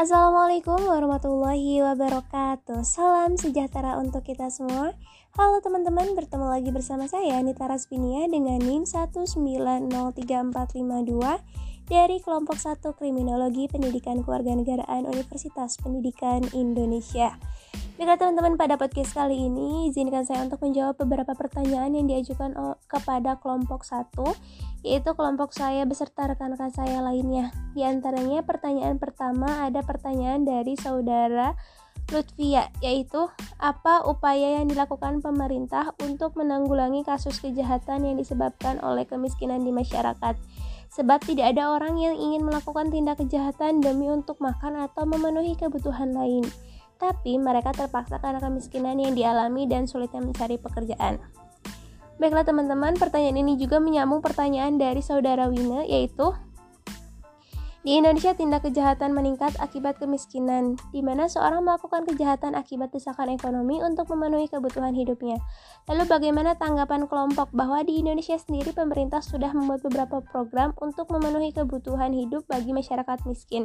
Assalamualaikum warahmatullahi wabarakatuh. Salam sejahtera untuk kita semua. Halo teman-teman, bertemu lagi bersama saya Nita Raspinia dengan NIM 1903452 dari kelompok 1 Kriminologi Pendidikan Kewarganegaraan Universitas Pendidikan Indonesia Baiklah teman-teman, pada podcast kali ini izinkan saya untuk menjawab beberapa pertanyaan yang diajukan kepada kelompok 1 yaitu kelompok saya beserta rekan-rekan saya lainnya. Di antaranya pertanyaan pertama ada pertanyaan dari saudara Lutfia yaitu apa upaya yang dilakukan pemerintah untuk menanggulangi kasus kejahatan yang disebabkan oleh kemiskinan di masyarakat. Sebab tidak ada orang yang ingin melakukan tindak kejahatan demi untuk makan atau memenuhi kebutuhan lain tapi mereka terpaksa karena kemiskinan yang dialami dan sulitnya mencari pekerjaan. Baiklah teman-teman, pertanyaan ini juga menyambung pertanyaan dari saudara Wina yaitu di Indonesia tindak kejahatan meningkat akibat kemiskinan, di mana seorang melakukan kejahatan akibat desakan ekonomi untuk memenuhi kebutuhan hidupnya. Lalu bagaimana tanggapan kelompok bahwa di Indonesia sendiri pemerintah sudah membuat beberapa program untuk memenuhi kebutuhan hidup bagi masyarakat miskin,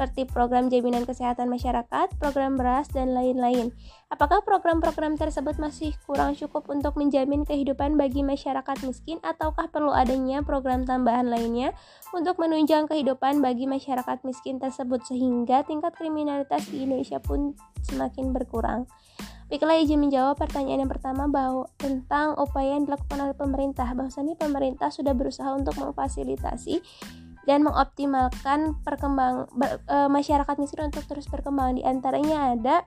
seperti program jaminan kesehatan masyarakat, program beras, dan lain-lain. Apakah program-program tersebut masih kurang cukup untuk menjamin kehidupan bagi masyarakat miskin, ataukah perlu adanya program tambahan lainnya untuk menunjang kehidupan bagi masyarakat miskin tersebut sehingga tingkat kriminalitas di Indonesia pun semakin berkurang? Baiklah izin menjawab pertanyaan yang pertama bahwa tentang upaya yang dilakukan oleh pemerintah. Bahwasannya pemerintah sudah berusaha untuk memfasilitasi dan mengoptimalkan perkembang ber, e, masyarakat miskin untuk terus berkembang. Di antaranya ada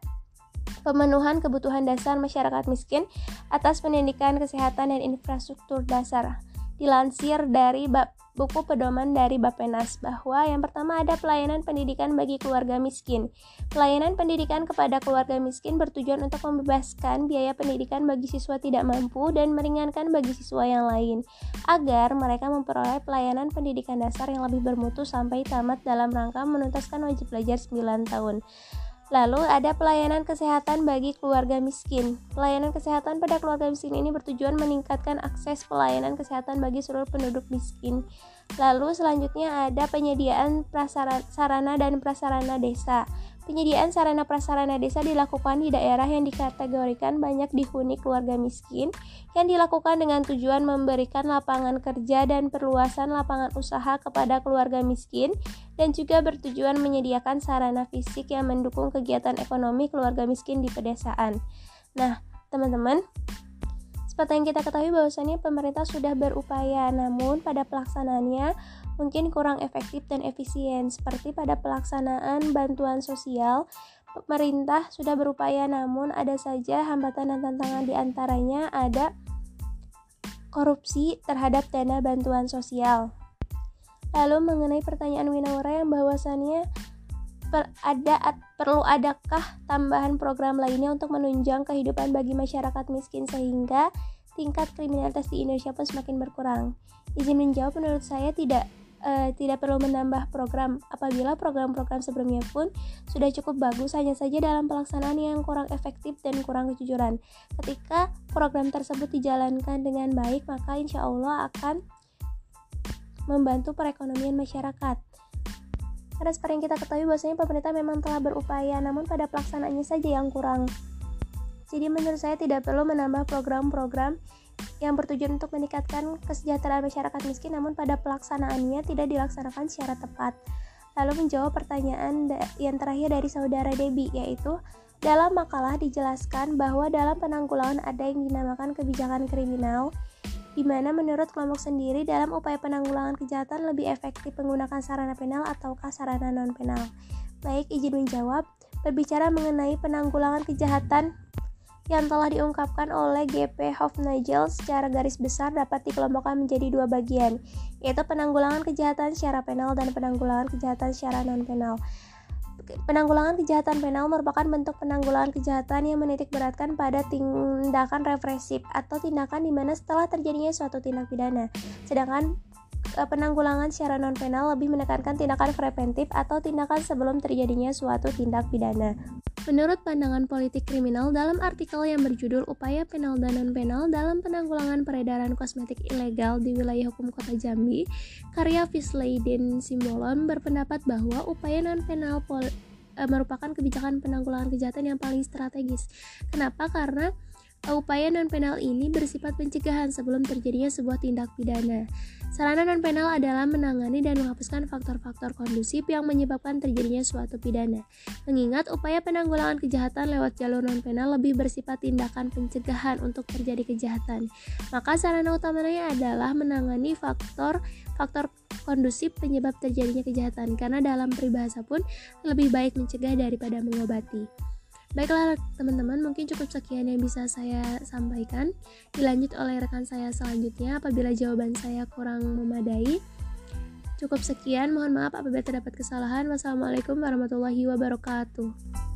pemenuhan kebutuhan dasar masyarakat miskin atas pendidikan, kesehatan, dan infrastruktur dasar. Dilansir dari bab buku pedoman dari Bapenas bahwa yang pertama ada pelayanan pendidikan bagi keluarga miskin. Pelayanan pendidikan kepada keluarga miskin bertujuan untuk membebaskan biaya pendidikan bagi siswa tidak mampu dan meringankan bagi siswa yang lain agar mereka memperoleh pelayanan pendidikan dasar yang lebih bermutu sampai tamat dalam rangka menuntaskan wajib belajar 9 tahun. Lalu ada pelayanan kesehatan bagi keluarga miskin. Pelayanan kesehatan pada keluarga miskin ini bertujuan meningkatkan akses pelayanan kesehatan bagi seluruh penduduk miskin. Lalu selanjutnya ada penyediaan prasarana dan prasarana desa. Penyediaan sarana prasarana desa dilakukan di daerah yang dikategorikan banyak dihuni keluarga miskin yang dilakukan dengan tujuan memberikan lapangan kerja dan perluasan lapangan usaha kepada keluarga miskin dan juga bertujuan menyediakan sarana fisik yang mendukung kegiatan ekonomi keluarga miskin di pedesaan. Nah, teman-teman, seperti yang kita ketahui bahwasannya pemerintah sudah berupaya namun pada pelaksanaannya mungkin kurang efektif dan efisien. Seperti pada pelaksanaan bantuan sosial, pemerintah sudah berupaya namun ada saja hambatan dan tantangan di antaranya ada korupsi terhadap dana bantuan sosial. Lalu mengenai pertanyaan Winawara yang bahwasannya per, ada at, perlu adakah tambahan program lainnya untuk menunjang kehidupan bagi masyarakat miskin sehingga tingkat kriminalitas di Indonesia pun semakin berkurang. Izin menjawab menurut saya tidak uh, tidak perlu menambah program apabila program-program sebelumnya pun sudah cukup bagus hanya saja dalam pelaksanaan yang kurang efektif dan kurang kejujuran. Ketika program tersebut dijalankan dengan baik, maka insya Allah akan membantu perekonomian masyarakat. Karena seperti yang kita ketahui bahwasanya pemerintah memang telah berupaya, namun pada pelaksanaannya saja yang kurang. Jadi menurut saya tidak perlu menambah program-program yang bertujuan untuk meningkatkan kesejahteraan masyarakat miskin namun pada pelaksanaannya tidak dilaksanakan secara tepat. Lalu menjawab pertanyaan yang terakhir dari saudara Debbie yaitu dalam makalah dijelaskan bahwa dalam penanggulangan ada yang dinamakan kebijakan kriminal di mana menurut kelompok sendiri dalam upaya penanggulangan kejahatan lebih efektif menggunakan sarana penal ataukah sarana non penal. Baik, izin menjawab. Berbicara mengenai penanggulangan kejahatan yang telah diungkapkan oleh GP Hofnagel secara garis besar dapat dikelompokkan menjadi dua bagian, yaitu penanggulangan kejahatan secara penal dan penanggulangan kejahatan secara non-penal. Penanggulangan kejahatan penal merupakan bentuk penanggulangan kejahatan yang menitik beratkan pada tindakan represif atau tindakan di mana setelah terjadinya suatu tindak pidana. Sedangkan eh, penanggulangan secara non penal lebih menekankan tindakan preventif atau tindakan sebelum terjadinya suatu tindak pidana. Menurut pandangan politik kriminal dalam artikel yang berjudul Upaya Penal dan Non-Penal dalam Penanggulangan Peredaran Kosmetik Ilegal di Wilayah Hukum Kota Jambi, karya Fisleiden Simbolon berpendapat bahwa upaya non-penal pol e, merupakan kebijakan penanggulangan kejahatan yang paling strategis. Kenapa? Karena upaya non penal ini bersifat pencegahan sebelum terjadinya sebuah tindak pidana. Sarana non penal adalah menangani dan menghapuskan faktor-faktor kondusif yang menyebabkan terjadinya suatu pidana. Mengingat upaya penanggulangan kejahatan lewat jalur non penal lebih bersifat tindakan pencegahan untuk terjadi kejahatan. Maka sarana utamanya adalah menangani faktor faktor kondusif penyebab terjadinya kejahatan karena dalam peribahasa pun lebih baik mencegah daripada mengobati. Baiklah teman-teman, mungkin cukup sekian yang bisa saya sampaikan. Dilanjut oleh rekan saya selanjutnya apabila jawaban saya kurang memadai. Cukup sekian, mohon maaf apabila terdapat kesalahan. Wassalamualaikum warahmatullahi wabarakatuh.